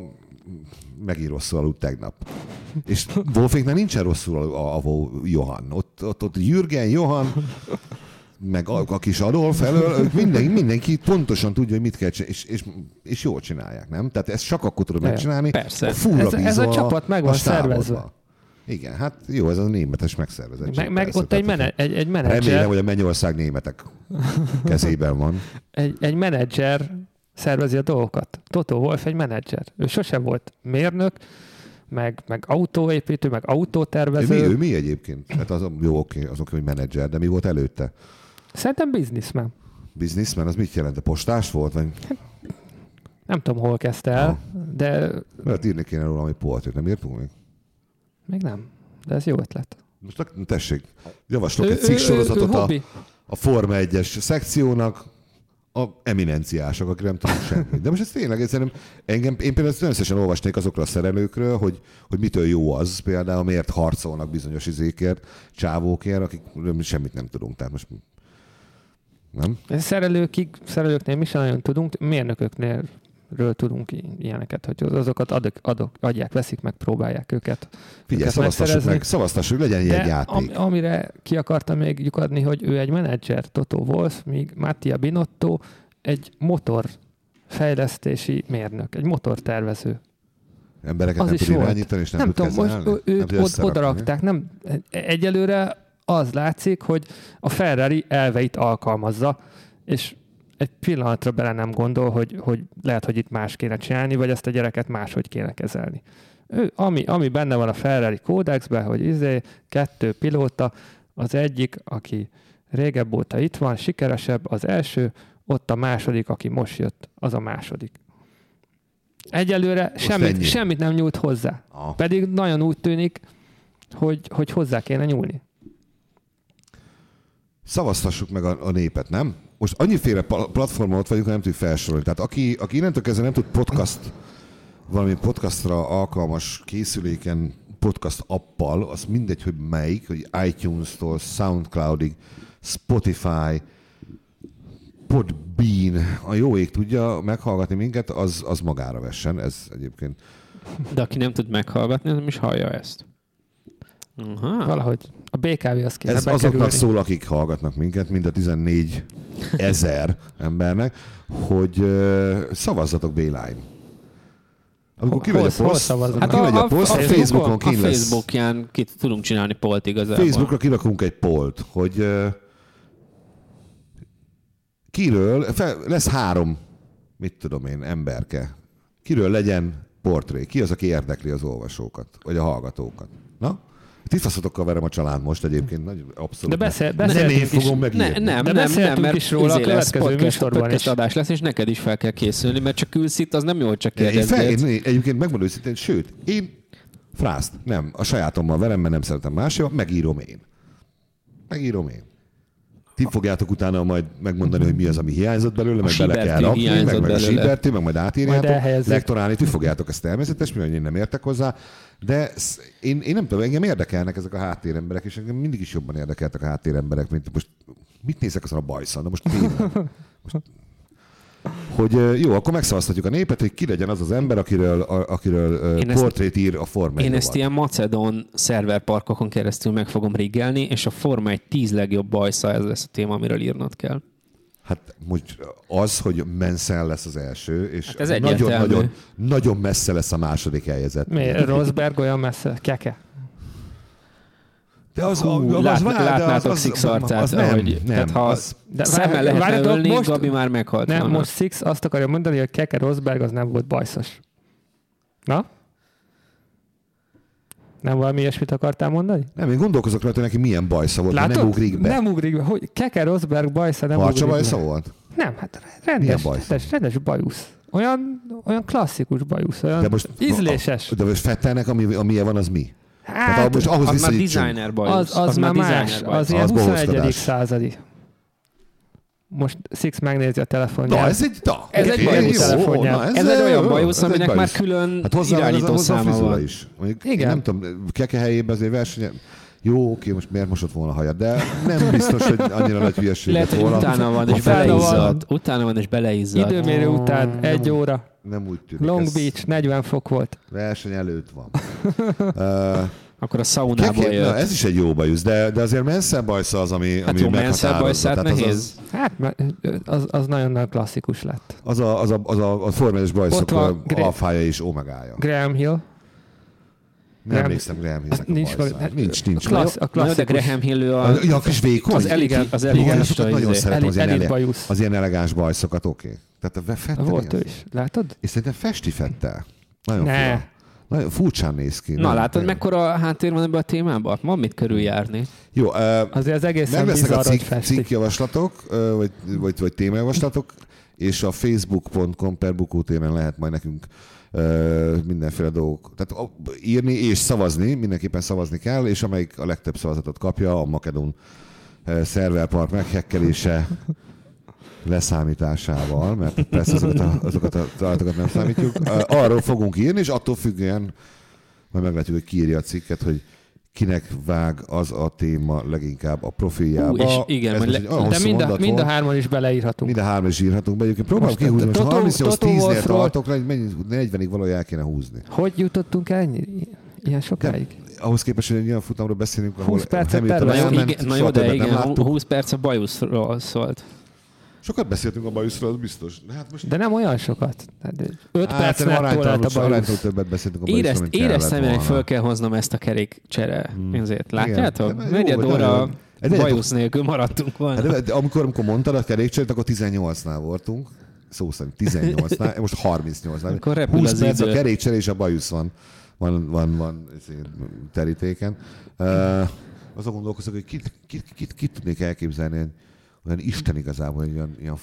megint rosszul aludt tegnap. És Wolféknál nincsen rosszul a, a, a Johan. Ott, ott, ott Jürgen, Johan, meg a, a kis Adolf elől, mindenki, mindenki pontosan tudja, hogy mit kell csinálni, és, és, és jól csinálják, nem? Tehát ezt csak akkor tudod megcsinálni, persze. fullra Ez- ez bízol a csapat meg van szervezve. Igen, hát jó, ez a németes megszervezett. Meg, meg ott egy, mene, egy, egy Remélem, menedzser, hogy a Mennyország németek kezében van. egy, egy menedzser szervezi a dolgokat. Toto Wolf egy menedzser. Ő sose volt mérnök, meg, meg autóépítő, meg Ő mi, autótervező. ő mi egyébként? Hát az, jó, oké, azok, hogy menedzser, de mi volt előtte? Szerintem bizniszmen. Businessman, az mit jelent? A postás volt? Vagy? Nem tudom, hol kezdte el, de Mert írni kéne róla, hogy poltőt, nem írtunk még? még nem. De ez jó ötlet. Most tessék, javaslok Ő- egy ő- cikksorozatot ő a, hobbi. a Forma 1-es szekciónak, a eminenciások, akik nem tudnak semmit. De most ez tényleg, ez engem, én például ezt szívesen olvasnék azokról a szerelőkről, hogy, hogy mitől jó az, például miért harcolnak bizonyos izékért, csávókért, akik semmit nem tudunk. Tehát most nem? Szerelőkig, szerelőknél mi sem nagyon tudunk, mérnököknél ről tudunk ilyeneket, hogy azokat adok, adok, adják, veszik meg, próbálják őket. Figyelj, őket szavaztassuk meg, szavaztassuk, legyen egy De játék. am, amire ki akartam még lyukadni, hogy ő egy menedzser, Toto Wolf, míg Mattia Binotto egy motor fejlesztési mérnök, egy motortervező. Embereket az nem is tud irányítani, és nem, Nem, tud tudom, most kezelni? Nem őt ott összerakni. odarakták. Nem, egyelőre az látszik, hogy a Ferrari elveit alkalmazza, és egy pillanatra bele nem gondol, hogy, hogy lehet, hogy itt más kéne csinálni, vagy ezt a gyereket máshogy kéne kezelni. Ő, ami, ami benne van a Ferrari kódexben, hogy izé, kettő pilóta, az egyik, aki régebb óta itt van, sikeresebb, az első, ott a második, aki most jött, az a második. Egyelőre ennyi. semmit, semmit nem nyújt hozzá. Ah. Pedig nagyon úgy tűnik, hogy, hogy hozzá kéne nyúlni. Szavaztassuk meg a, a népet, nem? Most annyiféle platformon ott vagyunk, hogy nem tudjuk felsorolni. Tehát aki, aki innentől kezdve nem tud podcast, valami podcastra alkalmas készüléken podcast appal, az mindegy, hogy melyik, hogy iTunes-tól Soundcloudig, Spotify, Podbean, a jó ég tudja meghallgatni minket, az, az magára vessen. Ez egyébként De aki nem tud meghallgatni, az nem is hallja ezt. Aha. Valahogy a BKV az kéne Ez azoknak szól, akik hallgatnak minket, mind a 14 ezer embernek, hogy szavazzatok Béláim. Amikor kimegy a poszt, amikor kimegy a poszt, a Facebookon a kín lesz. Facebookján ki tudunk csinálni polt igazából. Facebookra kirakunk egy polt, hogy kiről, fel, lesz három, mit tudom én, emberke. Kiről legyen portré? Ki az, aki érdekli az olvasókat, vagy a hallgatókat? Na? Tifaszotokkal verem a család most egyébként, nagy, abszolút. De beszél- nem, nem én fogom Ne, megírni. nem, De nem, nem, mert is róla a izé lesz, következő podcast, műsorban podcast is. adás lesz, és neked is fel kell készülni, mert csak ülsz itt, az nem jó, hogy csak Én, fel, kérdezgetsz. én, egyébként megmondom őszintén, sőt, én frászt, nem, a sajátommal verem, mert nem szeretem máshol, megírom én. Megírom én. Ti fogjátok utána majd megmondani, hogy mi az, ami hiányzott belőle, meg bele kell rakni, meg, meg a. Siberti, meg majd átírjátok, lektorálni, ti fogjátok ezt természetes, mivel én nem értek hozzá, de én, én nem tudom, engem érdekelnek ezek a háttéremberek, és engem mindig is jobban érdekeltek a háttéremberek, mint most mit nézek azon a bajszon, de most tényleg. Most hogy jó, akkor megszavaztatjuk a népet, hogy ki legyen az az ember, akiről, a, akiről Én ezt- portrét ír a Forma Én ezt ilyen Macedon szerverparkokon keresztül meg fogom riggelni, és a Forma egy tíz legjobb bajsza, ez lesz a téma, amiről írnod kell. Hát most az, hogy Mansell lesz az első, és Hát ez egyértelmű. nagyon-nagyon nagyon messze lesz a második helyezett. Mi? Rosberg olyan messze? Keke? De az, Hú, lát, látnátok Six arcát, az nem, ahogy, nem, tehát ha az, De szemmel várj- lehetne várjatok, ölni, most- Gabi már meghalt Nem, volna. most Six azt akarja mondani, hogy Keke Rosberg az nem volt bajszos. Na? Nem valami ilyesmit akartál mondani? nem, én gondolkozok rajta, hogy neki milyen bajsza volt, mert nem ugrik be. Nem ugrik be. Hogy Keke Rosberg bajsza nem Harcsa ugrik bajsza be. volt? Nem, hát rendes, rendes, rendes bajusz. Olyan, olyan klasszikus bajusz, olyan De most ízléses. De most Fettelnek, ami, amilyen van, az mi? Tehát Hát, most ahhoz az már designer baj. az, az, már más, az ilyen Az 21. bohózkodás. századi. Most Six megnézi a telefonját. Na, ez egy, na, Ez egy bajusz. telefonját. na, Ez egy olyan bajusz, ez aminek már bajusz. külön Hát hozzá az- irányító hozzá száma van. is. Mondjuk, Igen. Nem tudom, keke helyében azért verseny... Jó, oké, most miért mosott volna a hajat, de nem biztos, hogy annyira nagy hülyeség Lehet, hogy volna. utána van, és beleizzadt. Utána van, és beleizzadt. Időmérő után egy óra. Nem úgy tűnik. Long ez Beach, 40 fok volt. Verseny előtt van. uh, Akkor a szaunából Keke, na, jött. ez is egy jó bajusz, de, de azért Mansell bajsza az, ami, Hát ami jó, meghatározza. bajszát Tehát az, nehéz. Hát az, az nagyon-nagyon klasszikus lett. az, a, az, a, az a, a formányos bajszok alfája és omegája. Graham Hill. Nem Graham- emlékszem Graham Hillnek a nincs bajszára. meg- Nincs, nincs. A klassz- a klasszikus. Graham Hill ő a... A, ja, a kis vékony? Az elég, Igen. az Igen, eligánista azokat nagyon izé. szeretem, az ilyen, ele, az ilyen elegáns bajszokat, oké. Okay. Tehát a Fettel Volt ő is. Látod? És szerintem festi Fettel. Nagyon Ne. fura. Nagyon furcsán néz ki. Na Nem, látod, tényleg. mekkora háttér van ebbe a témába? Van mit körüljárni. Jó, uh, Azért az egészen meg lesznek a cikk, cikkjavaslatok, ö, vagy, vagy, vagy témajavaslatok, és a facebook.com per bukótéren lehet majd nekünk mindenféle dolgok. Tehát írni és szavazni, mindenképpen szavazni kell, és amelyik a legtöbb szavazatot kapja, a Makedon szerverpark meghekkelése leszámításával, mert persze azokat a, azokat a találatokat nem számítjuk. Arról fogunk írni, és attól függően majd meglátjuk, hogy ki írja a cikket, hogy kinek vág az a téma leginkább a profiljába. Ú, és igen, Ez le- De mind a, mind a hárman is beleírhatunk. Mind a hárman is írhatunk be. Egyébként próbálom kihúzni, most Toto- 38 Toto 10 nél Wolffról- tartok, le, mennyi, 40-ig valahogy el kéne húzni. Hogy jutottunk el ennyi? Ilyen sokáig? Ahhoz képest, hogy egy olyan futamról beszélünk, ahol 20 percet Hamilton persze. Na jó, elment, igen, na soha jó de nem igen, láttuk. 20 perc a bajuszról szólt. Sokat beszéltünk a bajuszról, az biztos. De hát most De nem olyan sokat. 5 Hát, perc szerintem nettó lett a aránytalanul- aránytalanul bajusz. többet beszéltünk a bajuszról, Érezt, mint kellett éreztem, hogy volna. föl kell hoznom ezt a kerékcsere. Hmm. Ezért látjátok? Igen. Negyed óra negyed- bajusz nélkül maradtunk volna. Hát de, amikor, amikor mondtad a kerékcserét, akkor 18-nál voltunk. Szó szerint 18-nál, most 38-nál. Akkor repül 20 az perc a idő. kerékcsere és a bajusz van, van, van, van terítéken. Uh, azon gondolkozok, hogy kit, kit, kit, kit tudnék elképzelni, hogy olyan Isten igazából, hogy olyan, olyan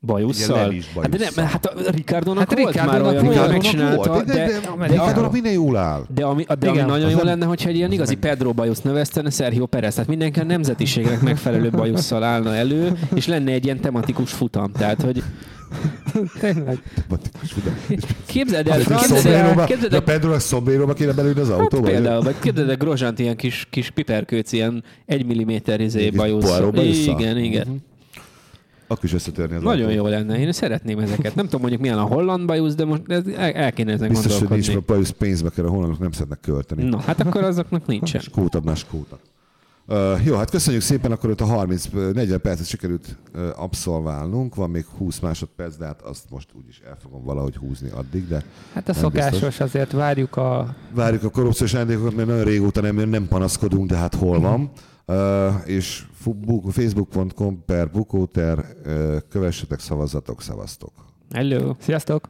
Bajusszal? Ilyen Hát, de nem, hát a Ricardónak Hát volt Ricardónak már olyan, Ricardónak megcsinálta, volt, de, de, de, de, de, de, de minden jól áll. de ami, de ami Igen, nagyon az jó lenne, hogyha egy ilyen igazi Pedro bajuszt növesztene Sergio Perez, tehát mindenki a nemzetiségnek megfelelő bajusszal állna elő, és lenne egy ilyen tematikus futam. Tehát, hogy Tényleg. képzeld el, képzeld el, képzeld el, Pedro Szobréróba kéne belülni az Hát autóba? például, vagy képzeld el Grozsant ilyen kis, kis piperkőc, ilyen egy milliméter izé bajusz. Igen, igen. Mhm. Akkor is összetörni az Nagyon jó lenne. Én szeretném ezeket. Nem tudom mondjuk milyen a holland bajusz, de most ez- el, el kéne ezen Biztos, hogy nincs, mert bajusz pénzbe kell, a hollandok nem szeretnek költeni. Na, hát akkor azoknak nincsen. Skótabbnál skóta. Uh, jó, hát köszönjük szépen, akkor ott a 30-40 percet sikerült uh, abszolválnunk, van még 20 másodperc, de hát azt most úgyis el fogom valahogy húzni addig, de Hát a szokásos, biztos. azért várjuk a... várjuk a korrupciós ajándékokat, mert nagyon régóta nem, nem panaszkodunk, de hát hol van. Uh, és facebook.com per bukóter, uh, kövessetek, szavazzatok, szavaztok. Hello. Sziasztok!